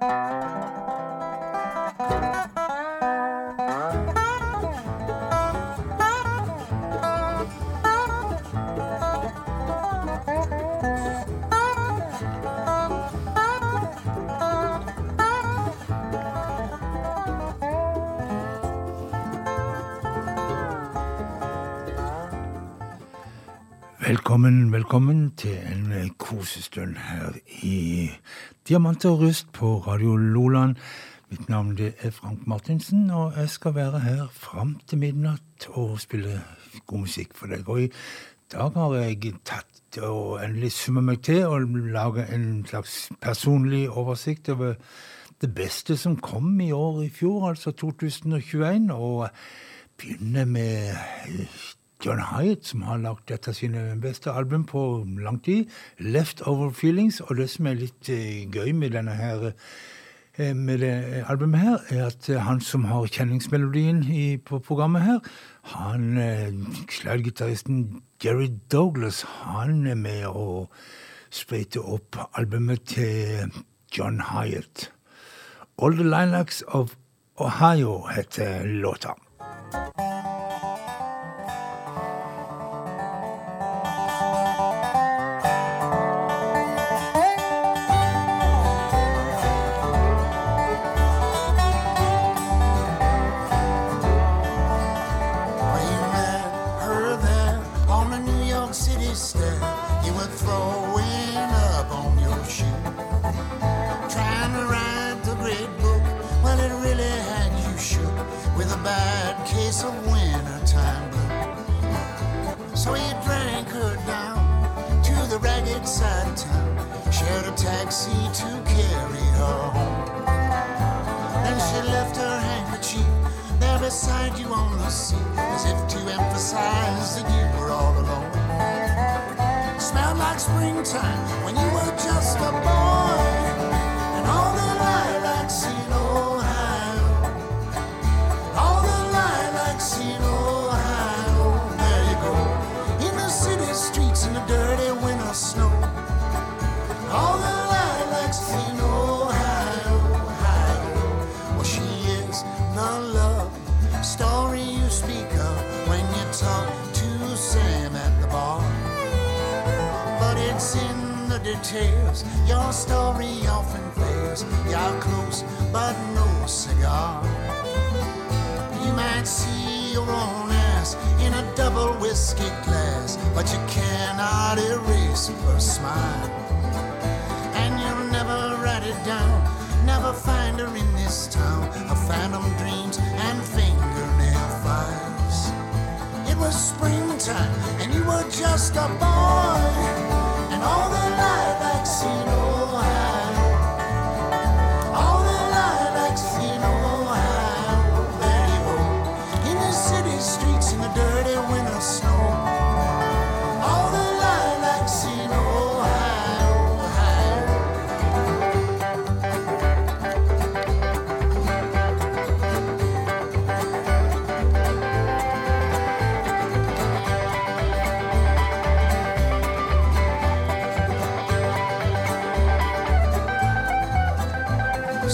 Velkommen, velkommen til en kosestund her i Diamant og rust på Radio Loland. Mitt navn er Frank Martinsen, og jeg skal være her fram til midnatt og spille god musikk for deg. Og i dag har jeg tatt og endelig summa meg til og laga en slags personlig oversikt over det beste som kom i år i fjor, altså 2021. og begynner med John Hyatt, som har lagd et av sine beste album på lang tid, 'Leftover Feelings'. Og det som er litt uh, gøy med denne her uh, med det albumet her, er at uh, han som har kjenningsmelodien i, på programmet her, han slaggitaristen Jerry Douglas, han er med å sprite opp albumet til John Hyatt. 'All the Lilacs of Ohio' heter låta. taxi to carry her home. Then she left her handkerchief there beside you on the seat, as if to emphasize that you were all alone. Smelled like springtime when you were just a boy. tales. Your story often fails. You're close, but no cigar. You might see your own ass in a double whiskey glass, but you cannot erase her smile. And you'll never write it down, never find her in this town of phantom dreams and fingernail files. It was springtime, and you were just a boy. Lilacs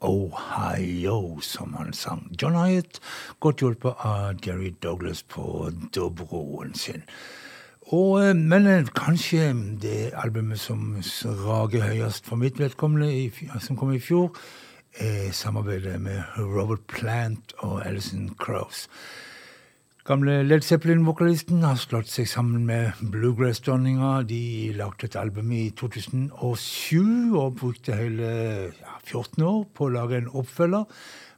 Ohio, som han sang. John Hyatt, godt hjulpet av Jerry Douglas på dobroen sin. Og, eh, men eh, kanskje det albumet som rager høyest for mitt vedkommende, som kom i fjor, er samarbeidet med Robert Plant og Alison Crows. Gamle Led Zeppelin-vokalisten har slått seg sammen med bluegrass-dronninga. De lagde et album i 2007 og brukte hele ja, 14 år på å lage en oppfølger.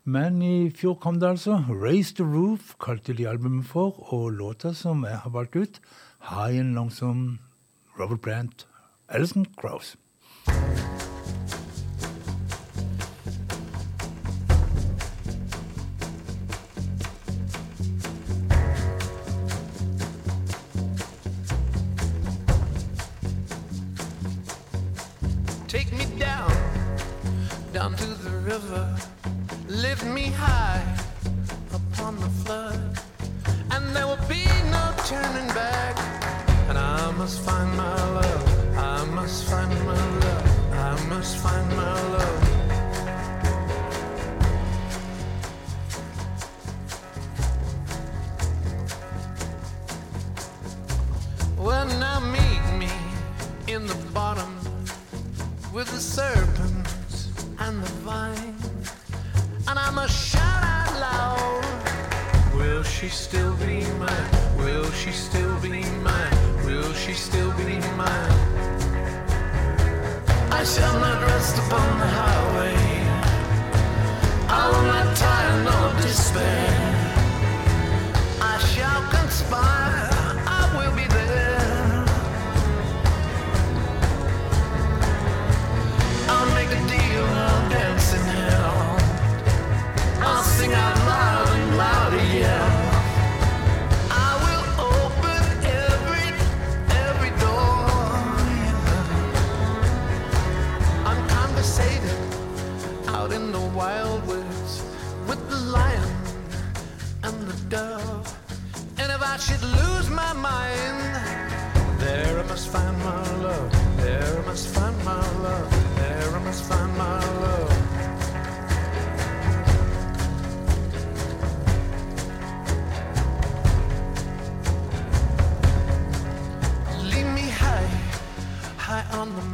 Men i fjor kom det altså. Raise the Roof kalte de albumet for, og låta som jeg har valgt ut, High and langsom Robert Brandt, Alison Krauss.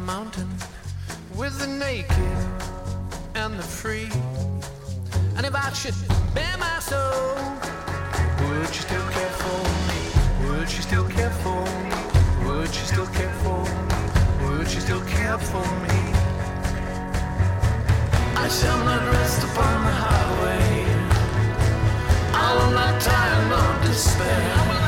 Mountain with the naked and the free. And if I should bare my soul, would you still care for me? Would you still care for me? Would you still care for me? Would you still care for me? I shall not rest upon the highway. I will not tire nor despair.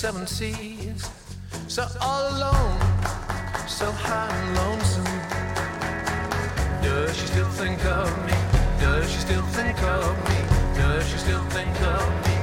Seven seas. So all alone, so high and lonesome. Does she still think of me? Does she still think of me? Does she still think of me?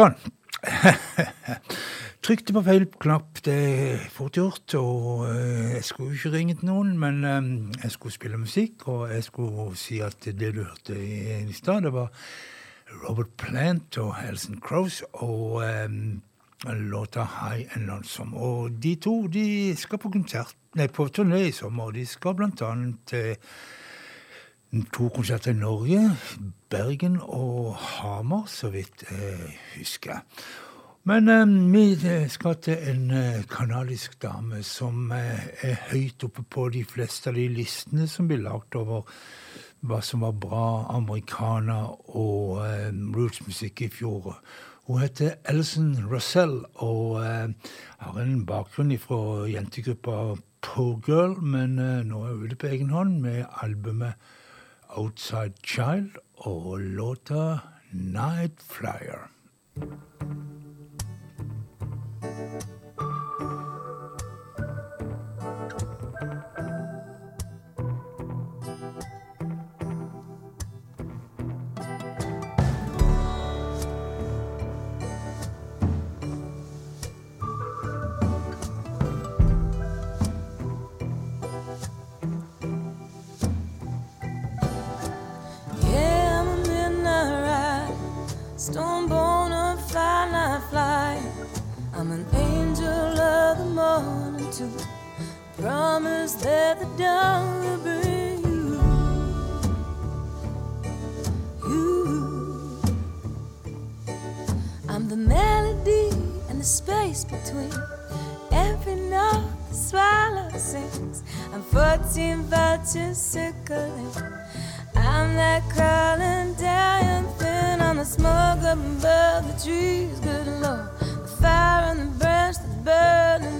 Sånn. Trykte på feil knapp. Det er fort gjort. Og eh, jeg skulle ikke ringe til noen, men eh, jeg skulle spille musikk. Og jeg skulle si at det du hørte i, stad, det var Robert Plant og Helson Crows og um, låta High and Lonesome. Og de to de skal på konsert, nei, på turné i sommer. De skal blant annet til to konserter i Norge, Bergen og Hamar, så vidt jeg husker. Men eh, vi skal til en eh, kanadisk dame som eh, er høyt oppe på de fleste av de listene som blir lagd over hva som var bra americana og eh, rootsmusikk i fjor. Hun heter Alison Russell og eh, har en bakgrunn fra jentegruppa Poor Girl, men eh, nå er hun ute på egen hånd med albumet Outside Child og låta Night Flyer. Promise that the dawn will bring you, you. I'm the melody and the space between every note the swallow sings. I'm 14 vultures circling. I'm that crawling down thin on the smoke up above the trees. Good Lord, the fire on the branch that's burning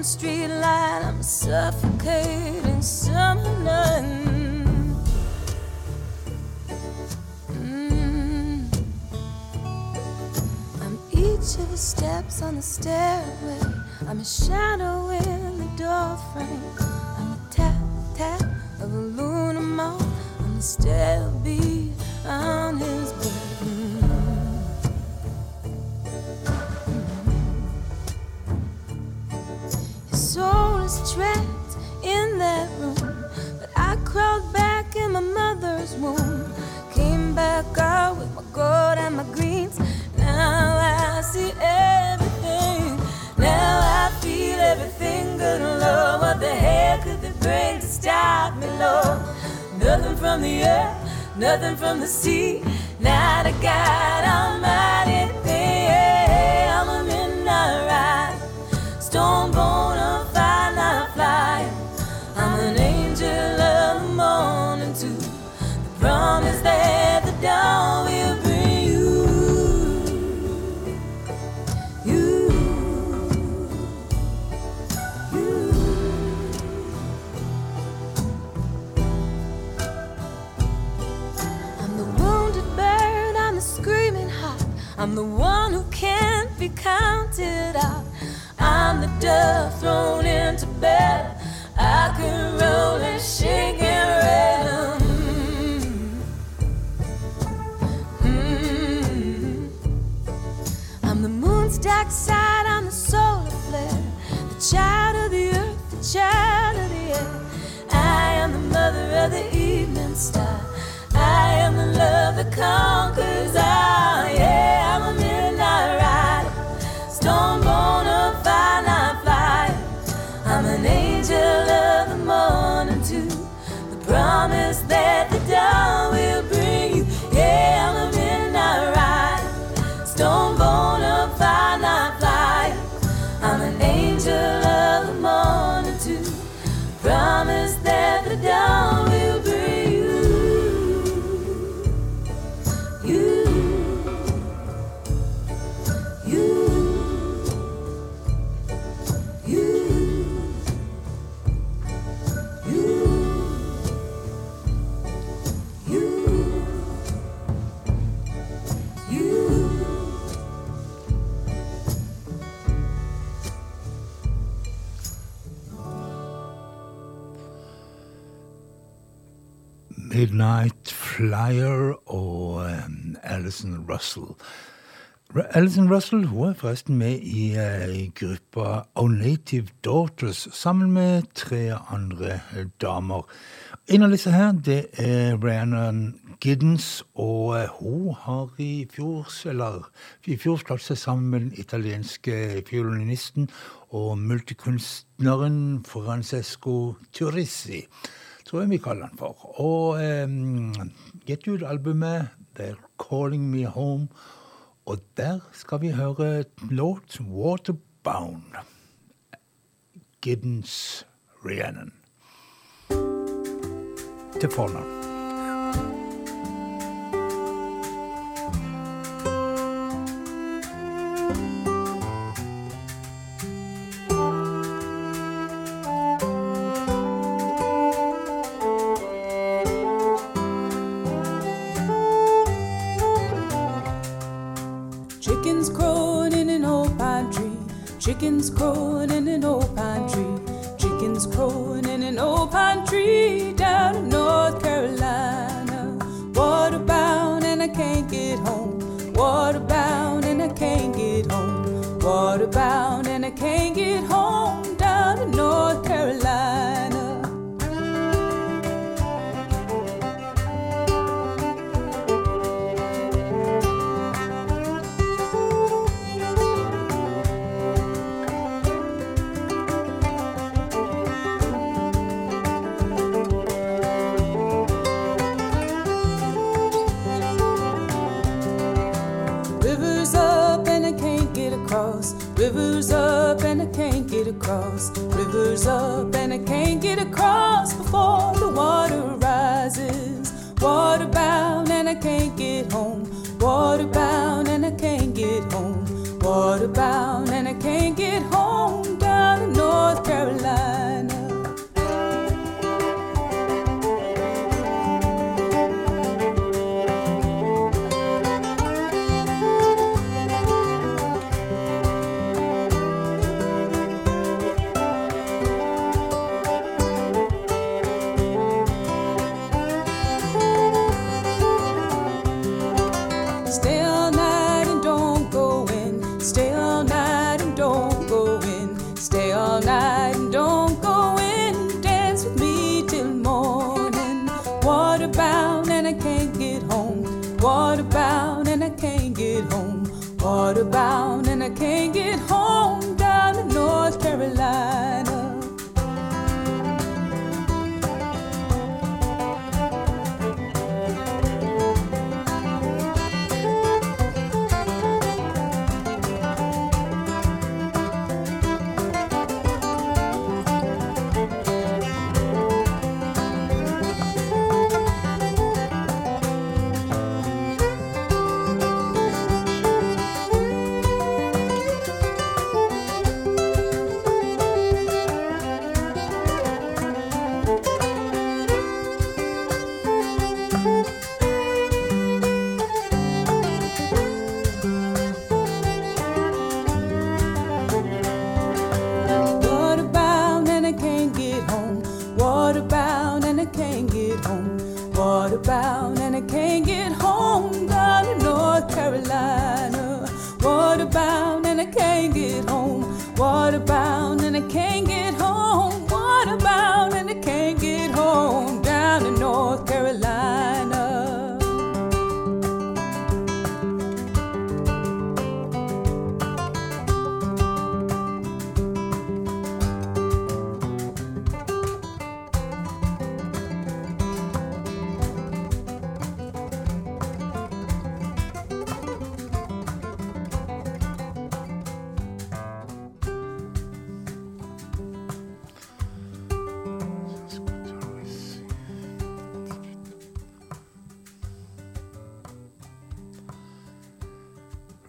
one street light. I'm suffocating night. Mm. I'm each of the steps on the stairway. I'm a shadow in the doorframe. I'm the tap tap of a lunar moth on the stale come. Midnight Flyer og um, Alison Russell. Alison Russell hun er forresten med i uh, gruppa Our Native Daughters sammen med tre andre damer. En av disse her det er Rhiannon Giddens, og uh, hun har i fjor, eller, i fjor slått seg sammen med den italienske fiolinisten og multikunstneren Francesco Turissi tror jeg vi kaller den for. Og um, gitt ut albumet They're Calling Me Home. Og der skal vi høre låt Waterbound. Giddens Rhiannon. Til fornavn. Chickens crowing in an old pine tree. Chickens crowing in an old pine tree down in North Carolina. Waterbound and I can't get home. Waterbound and I can't get home. Waterbound and I can't get home Up and I can't get across before the water rises. Water bound and I can't get home. Water bound and I can't get home. Water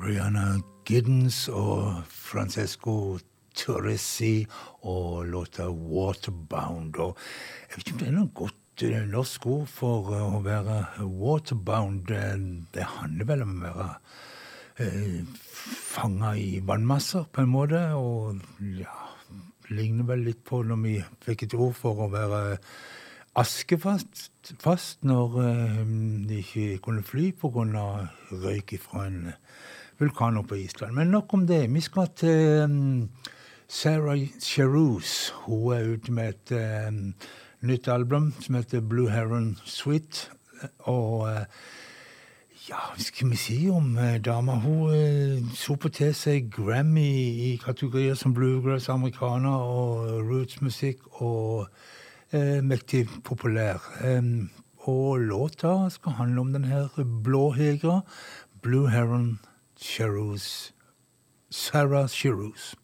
Rihanna Giddens og Francesco Torresi og låta 'Waterbound'. Og jeg vet ikke om det er noe godt eh, norsk ord for eh, å være waterbound. Eh, det handler vel om å være eh, fanga i vannmasser, på en måte. Og ja, ligner vel litt på når vi fikk et ord for å være askefast fast når eh, de ikke kunne fly pga. røyk fra en vulkan oppe på Island. Men nok om det. Vi skal til um, Sarah Cherouse. Hun er ute med et um, nytt album som heter Blue Heron Sweet. Og uh, ja, hva skal vi si om uh, dama? Hun uh, soper til seg Grammy i kategorier som bluegrass, amerikaner og rootsmusikk og uh, mektig populær. Um, og låta skal handle om denne blåhegra, Blue Heron Jarosz, Sarah Jarosz.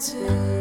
tattoo.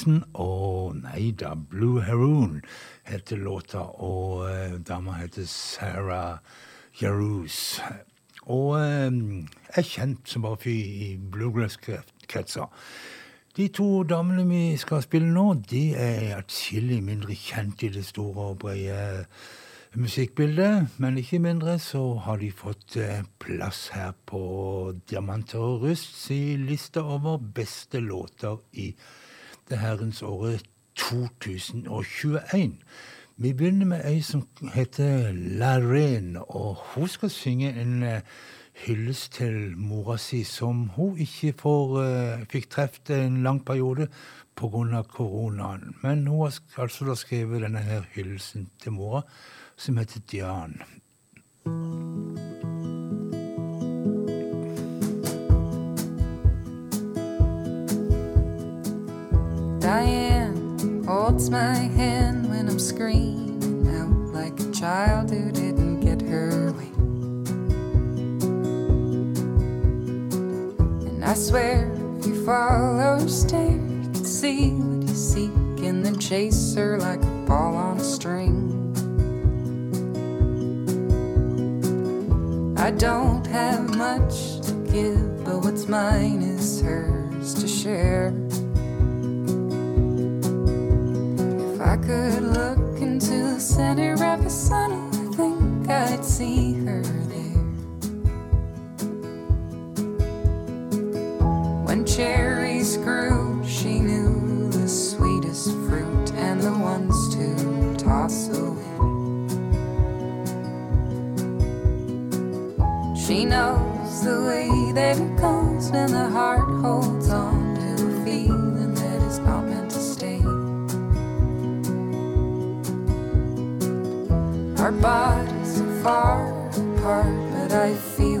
Horizon. Og nei da, Blue Heroon heter låta, og uh, dama heter Sarah Jarouz. Og uh, er kjent som bare fy i bluegrass-kretser. De to damene vi skal spille nå, de er atskillig mindre kjent i det store og brede musikkbildet, men ikke mindre så har de fått eh, plass her på Diamanter og rust si liste over beste låter i det herrens året 2021. Vi begynner med ei som heter Larene, og hun skal synge en uh, hyllest til mora si, som hun ikke får, uh, fikk truffet en lang periode pga. koronaen. Men hun har altså da skrevet denne her hyllesten til mora som heter Dian. Diane holds my hand when I'm screaming out like a child who didn't get her way. And I swear if you follow her stare, you can see what you seek and then chase her like a ball on a string. I don't have much to give, but what's mine is hers to share. I could look into the center of the sun, I think I'd see her there. When cherries grew, she knew the sweetest fruit and the ones to toss away. She knows the way that it goes when the heart holds on to a feeling Our bodies are far apart, but I feel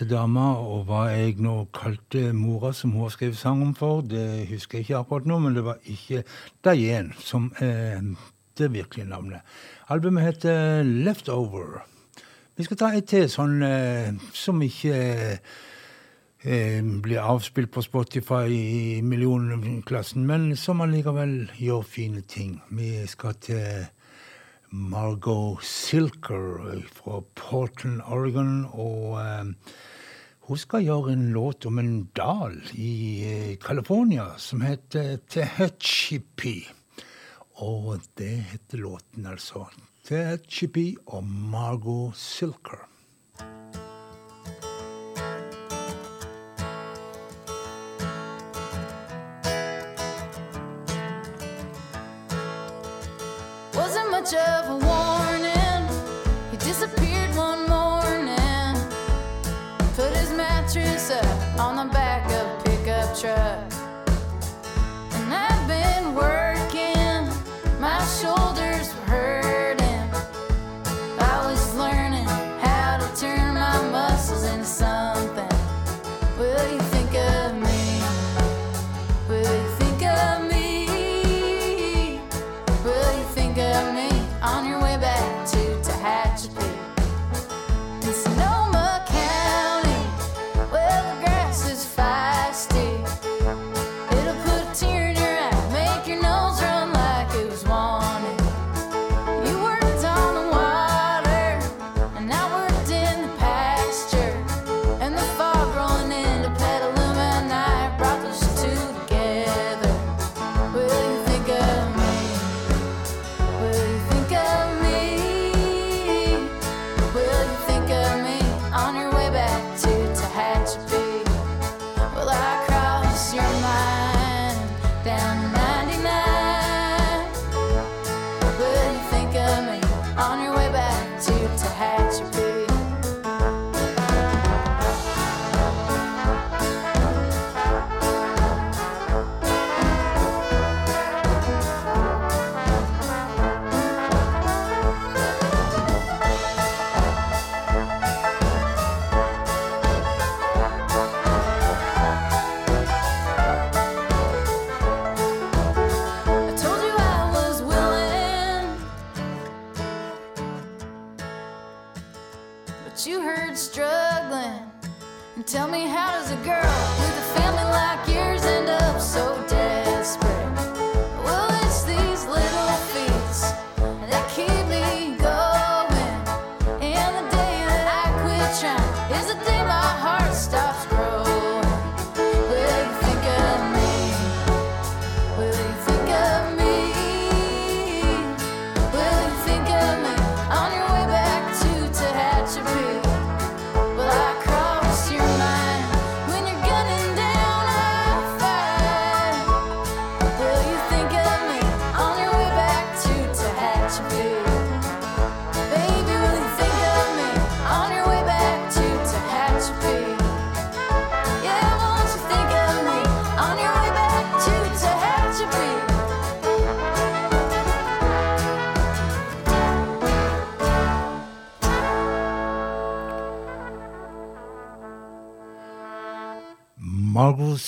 Heter dama, og hva jeg nå kalte mora som hun har skrevet sang om for, det husker jeg ikke akkurat nå, men det var ikke Diane som er det virkelige navnet. Albumet heter Leftover. Vi skal ta et til sånn eh, som ikke eh, blir avspilt på Spotify i millionklassen, men som allikevel gjør fine ting. Vi skal til Margot Silker fra Portland, Oregon. Og eh, hun skal gjøre en låt om en dal i eh, California som heter Tehachipi. Og det heter låten, altså. Tehachipi og Margot Silker. Of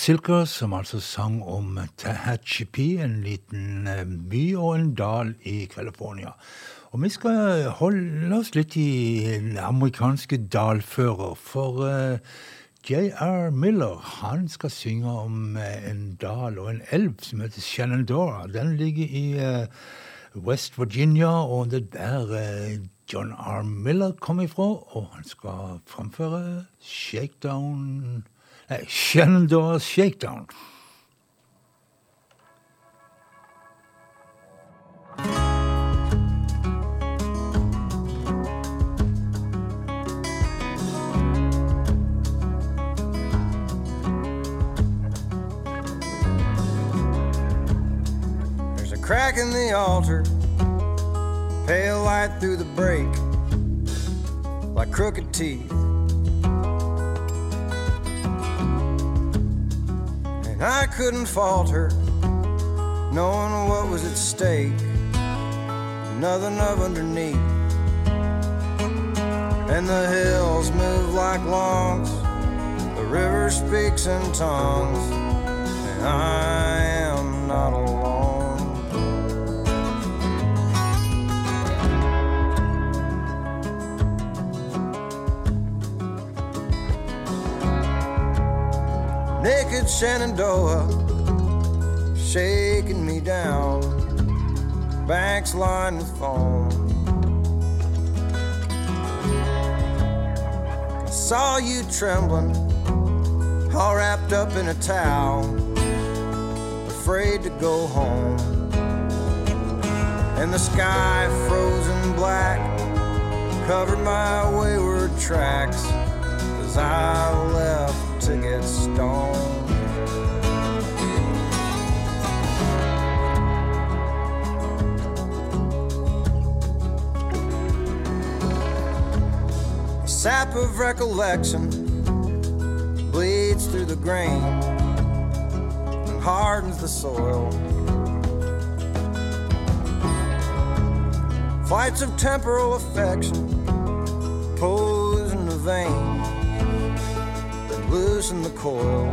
Silker, som altså sang om Tehachapi, en liten eh, by og en dal i California. Og vi skal holde oss litt i den amerikanske dalfører, for uh, J.R. Miller han skal synge om uh, en dal og en elv som heter Shenandoah. Den ligger i West Virginia, og det er der John R. Miller kom ifra, og han skal framføre Shakedown Shenandoah Shakedown. There's a crack in the altar Pale light through the break, like crooked teeth. I couldn't falter, knowing what was at stake, nothing of underneath. And the hills move like logs, the river speaks in tongues, and I am not alone. Naked Shenandoah shaking me down, banks lined with foam. I saw you trembling, all wrapped up in a towel, afraid to go home. And the sky frozen black covered my wayward tracks as I left to get stoned. The sap of recollection bleeds through the grain and hardens the soil. Flights of temporal affection pose in the vein loosen the coil.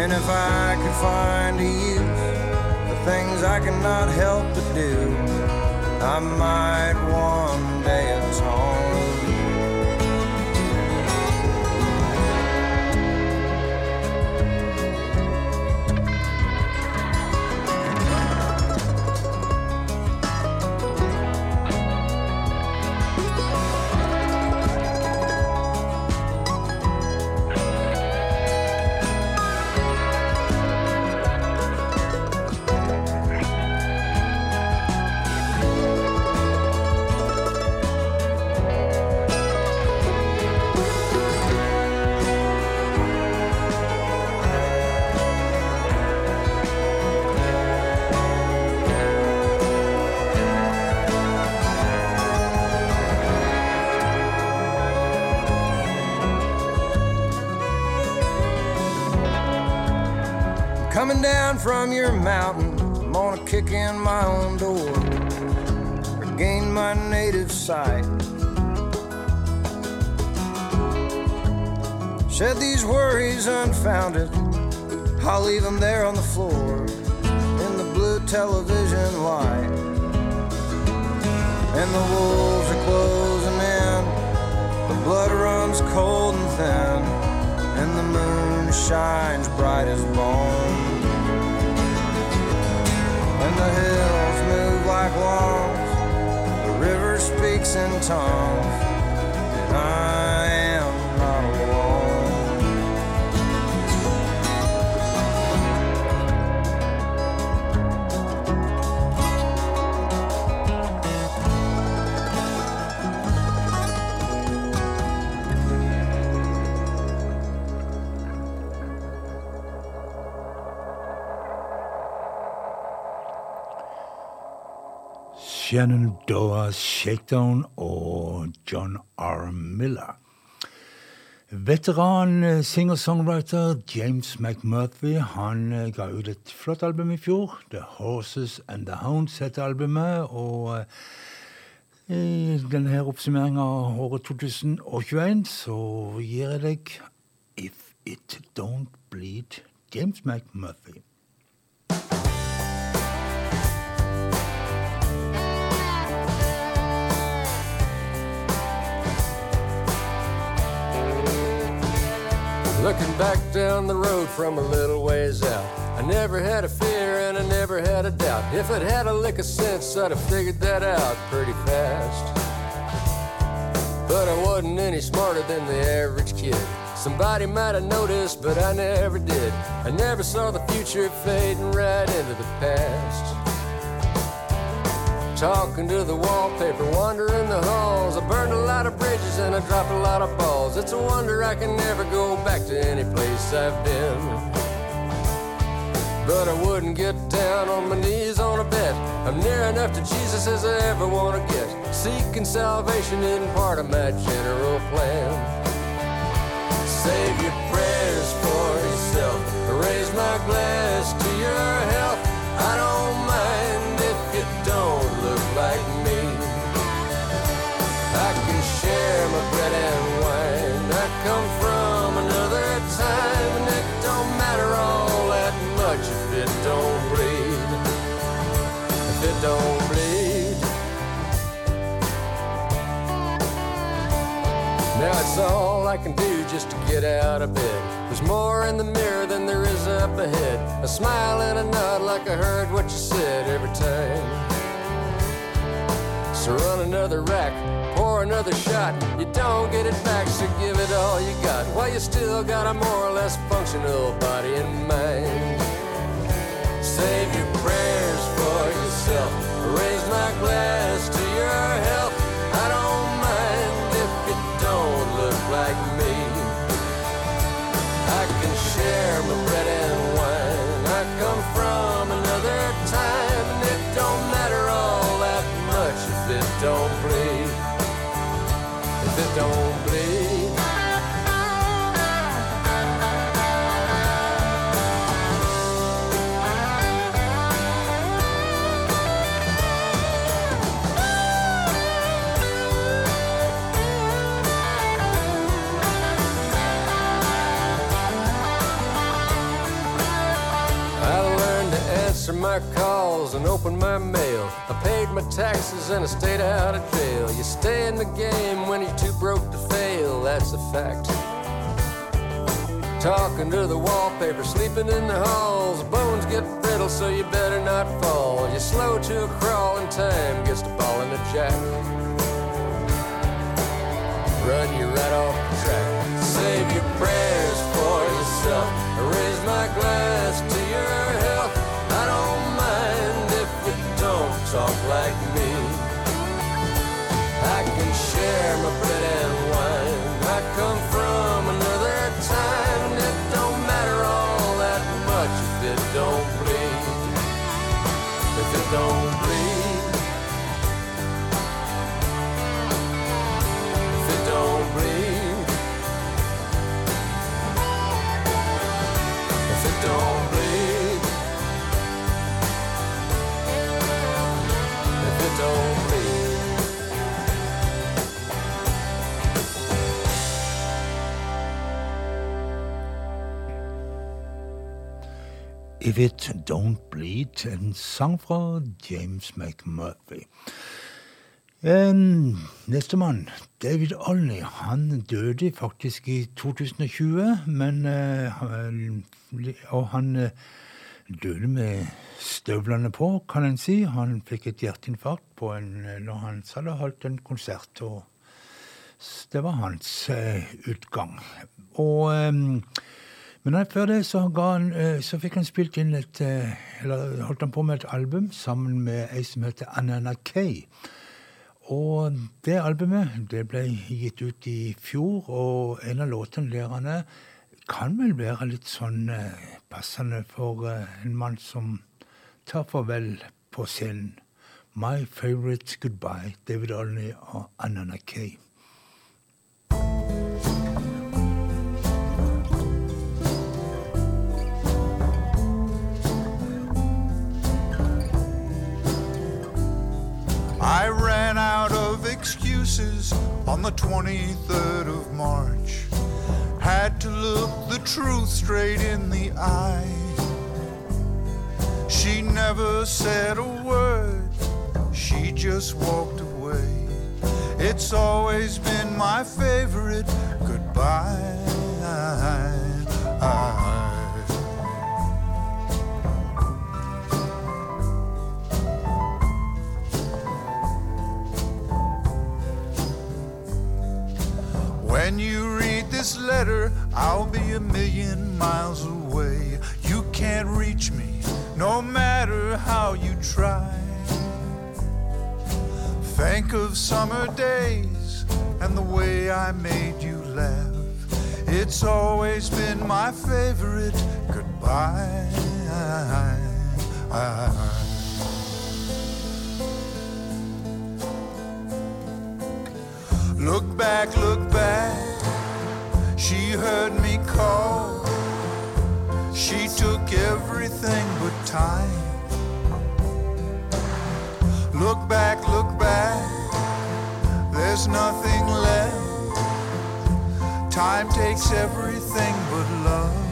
And if I could find a use for things I cannot help but do, I might one day from your mountain, I'm gonna kick in my own door, regain my native sight. Shed these worries unfounded, I'll leave them there on the floor in the blue television light. And the wolves are closing in, the blood runs cold and thin, and the moon shines bright as bone. The hills move like lawns, the river speaks in tongues, I Shenandoah Shakedown og John R. Miller. Veteran eh, singer-songwriter James McMurphy han eh, ga ut et flott album i fjor. The Horses and the Hounds heter albumet. Og eh, i denne oppsummeringa av året 2021 så gir jeg deg If It Don't Bleed, James McMurphy. Looking back down the road from a little ways out, I never had a fear and I never had a doubt. If I'd had a lick of sense, I'd have figured that out pretty fast. But I wasn't any smarter than the average kid. Somebody might have noticed, but I never did. I never saw the future fading right into the past. Talking to the wallpaper, wandering the halls. I burned a lot of bridges and I dropped a lot of balls. It's a wonder I can never go back to any place I've been. But I wouldn't get down on my knees on a bet. I'm near enough to Jesus as I ever want to get. Seeking salvation isn't part of my general plan. Save I can do just to get out of bed. There's more in the mirror than there is up ahead. A smile and a nod like I heard what you said every time. So run another rack, pour another shot. You don't get it back, so give it all you got. While you still got a more or less functional body and mind. Save your prayers for yourself. Raise my glass to your health. Don't and open my mail. I paid my taxes and I stayed out of jail. You stay in the game when you're too broke to fail, that's a fact. Talking to the wallpaper, sleeping in the halls. Bones get brittle, so you better not fall. You're slow to a crawl, and time gets to ball in a jack. Run you right off the track. Save your prayers for yourself. Raise my glass talk like me. I can share my bread and wine. I come from another time, it don't matter all that much if it don't bleed. If it don't If it don't bleed. En sang fra James McMurphy. En, Nestemann, David Olney, han døde faktisk i 2020, men eh, Og han eh, døde med støvlene på, kan en si. Han fikk et hjerteinfarkt på en, eh, når han hadde holdt en konsert. og Det var hans eh, utgang. Og eh, men før det så, han, eh, så fikk han spilt inn et eh, Eller holdt han på med et album sammen med ei som heter Anana Kay. Og det albumet det ble gitt ut i fjor, og en av låtene der han er, kan vel være litt sånn eh, passende for eh, en mann som tar farvel på scenen. My Favorite Goodbye, David Olney og Anana Kaye. I ran out of excuses on the 23rd of March. To look the truth straight in the eye. She never said a word, she just walked away. It's always been my favorite goodbye. When you read this letter, I'll be a million miles away. You can't reach me, no matter how you try. Think of summer days and the way I made you laugh. It's always been my favorite goodbye. Look back, look back. She heard me call. She took everything but time. Look back, look back. There's nothing left. Time takes everything but love.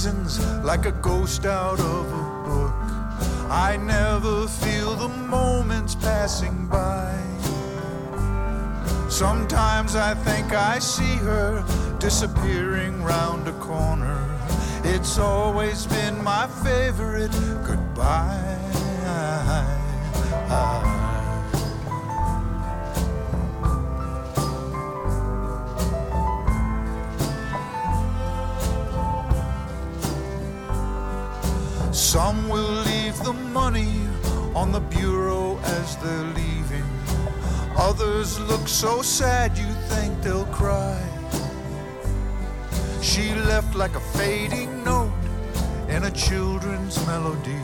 Seasons like a ghost out of a book. I never feel the moments passing by. Sometimes I think I see her disappearing round a corner. It's always been my favorite goodbye. Some will leave the money on the bureau as they're leaving. Others look so sad you think they'll cry. She left like a fading note in a children's melody.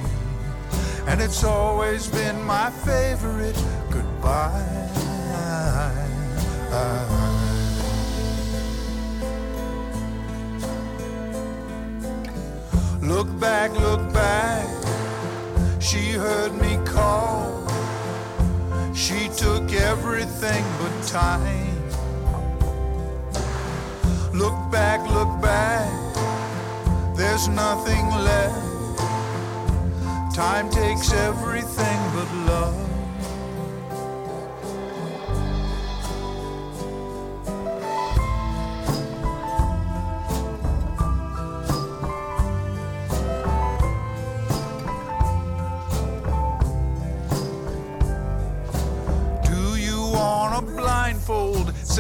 And it's always been my favorite goodbye. Look back, look back. She heard me call. She took everything but time. Look back, look back. There's nothing left. Time takes everything but love.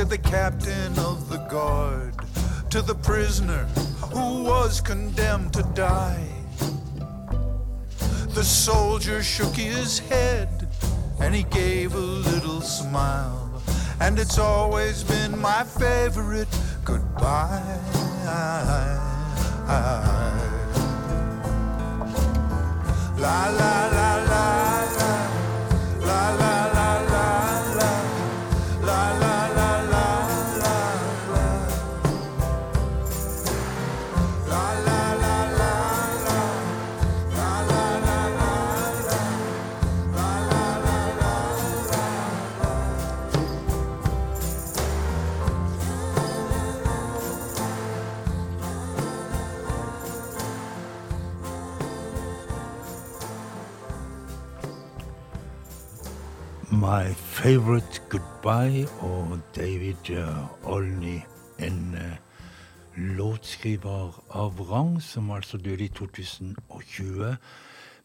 The captain of the guard to the prisoner who was condemned to die. The soldier shook his head and he gave a little smile. And it's always been my favorite goodbye. La la la la Favorite Goodbye og David eh, Olney, en eh, låtskriver av rang som altså døde i 2020,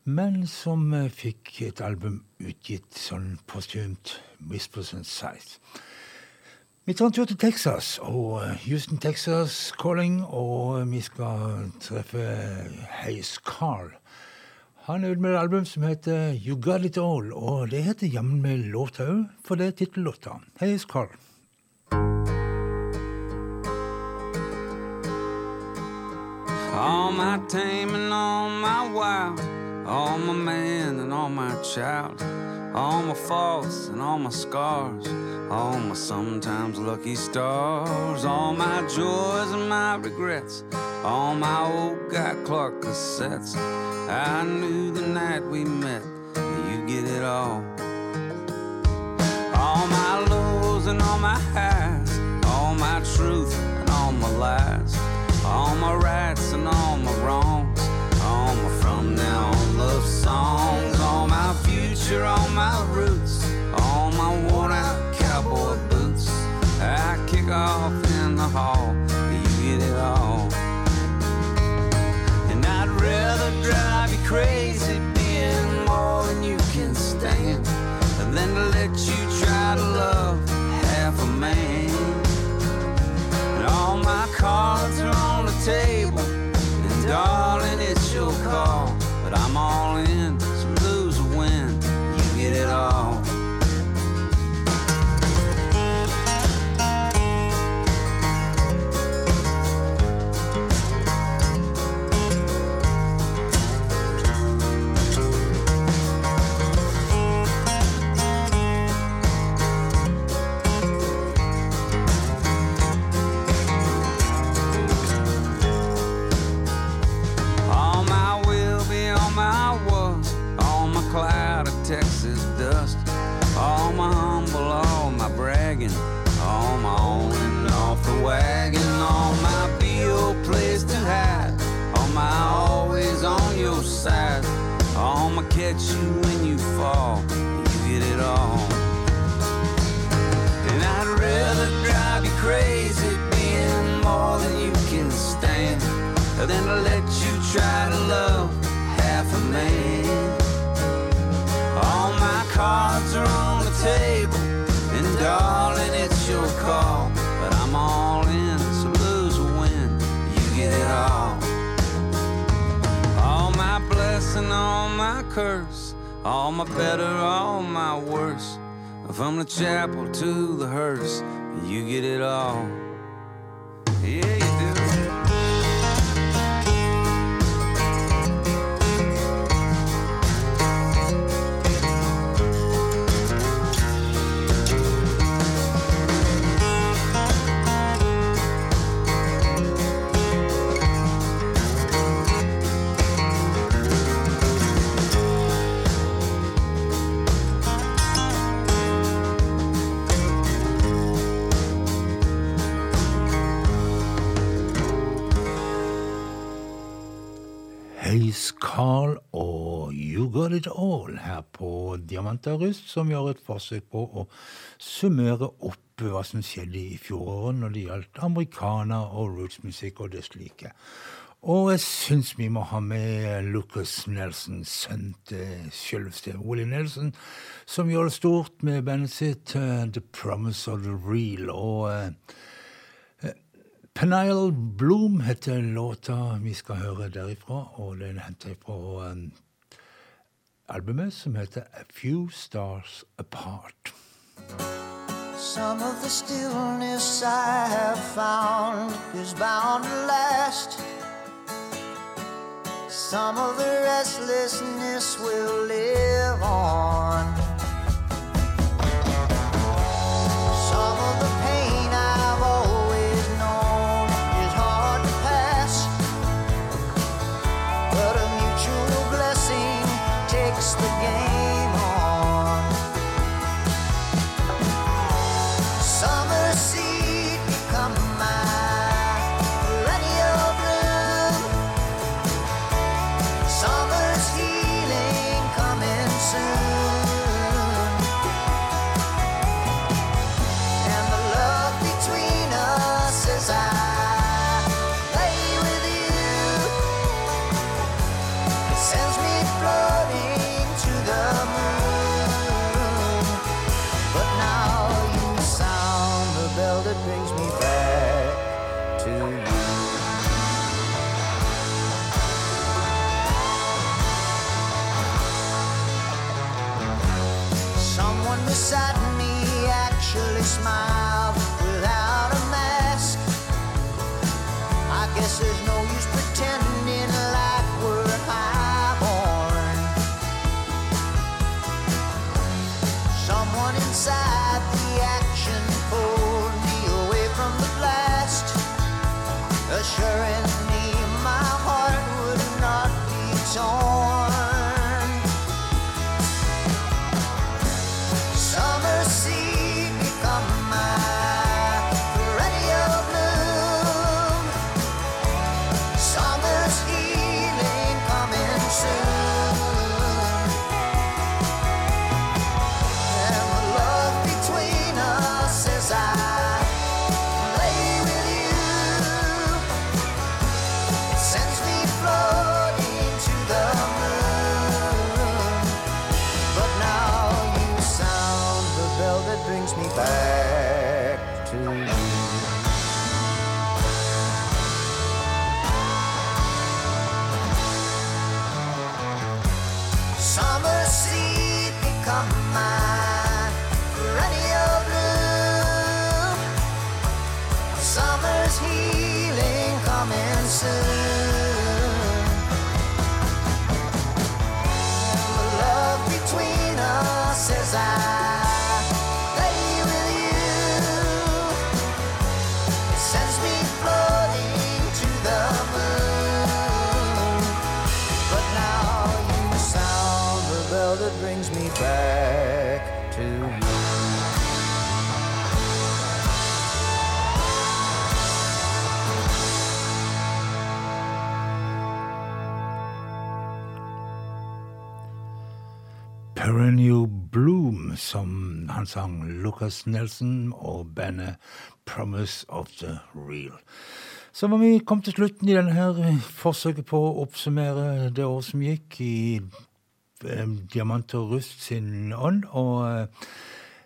men som eh, fikk et album utgitt sånn postumt, Whispers and Sighs. Vi tar til Texas, og Houston, Texas calling, og vi skal treffe Heis Carl. Han er ute med et album som heter You Got It All, og det heter jammen med låta òg, for det er tittellåta. Hei, Carl. All my tame and all my wild, all my man and all my child. All my faults and all my scars, all my sometimes lucky stars, all my joys and my regrets, all my old Guy Clark cassettes. I knew the night we met, you get it all. All my lows and all my highs, all my truth and all my lies, all my rights and all my wrongs, try to love half a man. All my cards are on the table, and darling, it's your call. But I'm all in, so lose or win, you get it all. All my blessing, all my curse, all my better, all my worse. From the chapel to the hearse, you get it all. Yeah, Carl og You Got It All her på Diamanter Rust, som gjør et forsøk på å summere opp hva som skjedde i fjoråret når det gjaldt amerikaner og rootsmusikk og det slike. Og jeg syns vi må ha med Lucas Nelson, sønn til selveste Willie Nelson, som gjør det stort med bandet sitt eh, The Promise of the Real. og... eh, Penile Bloom heter låta vi skal høre derifra, og den henter jeg fra um, albumet som heter A Few Stars Apart. Some of the stillness I have found is bound to last. Some of the restlessness will live on. healing coming soon. Han sang Lucas Nelson og bandet Promise of the Real. Så var vi kommet til slutten i denne her eh, forsøket på å oppsummere det året som gikk i eh, Diamant og Rust sin ånd. Og eh,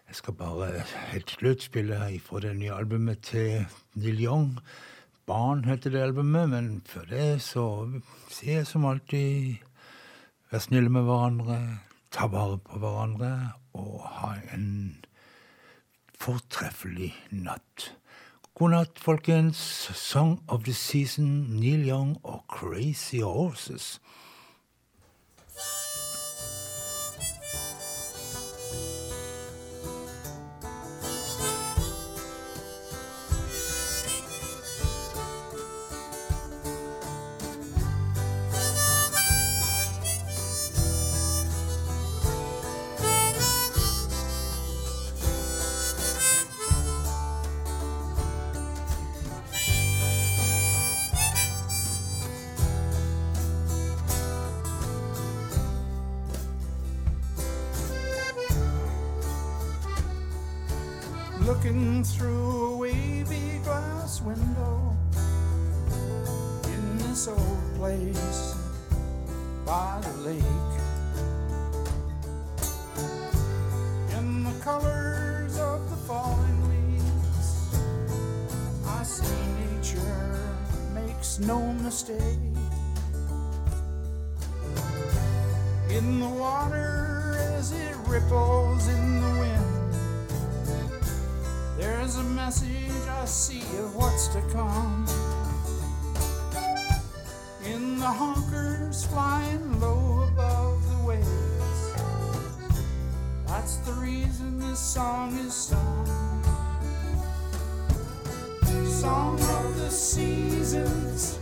jeg skal bare helt slutt spille fra det nye albumet til Neil Young. Barn heter det albumet, men før det så sier jeg som alltid Vær snille med hverandre, ta vare på hverandre og ha en fortreffelig natt. God natt, folkens. Song of the season, Neil Young og Crazy Horses. Looking through a wavy glass window in this old place by the lake. In the colors of the falling leaves, I see nature makes no mistake. In the water as it ripples message I see of what's to come. In the honkers flying low above the waves. That's the reason this song is sung. Song of the seasons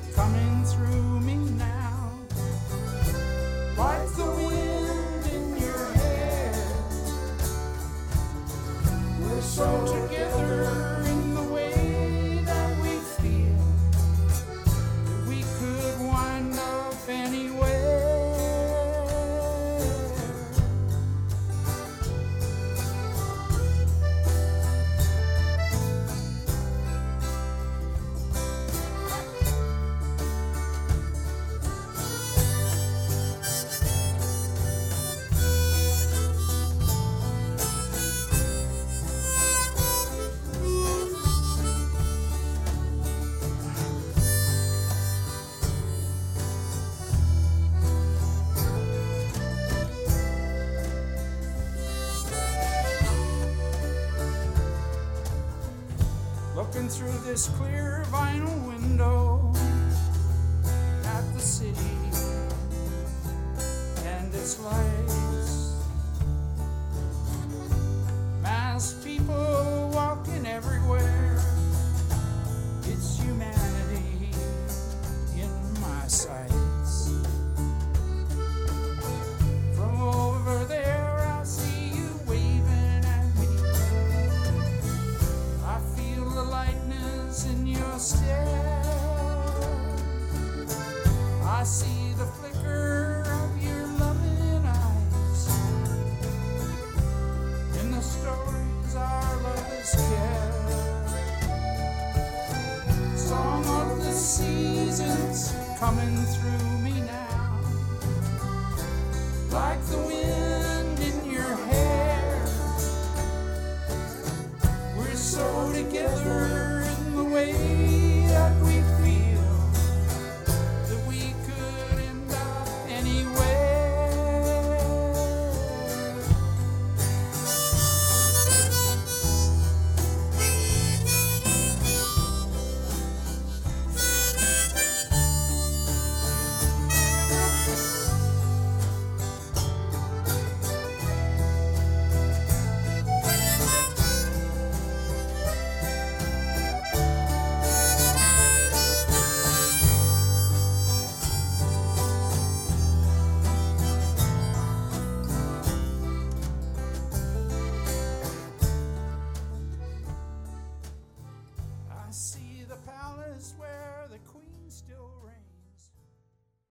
Looking through this clear vinyl window at the city, and it's like